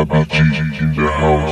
I'll be G in the house.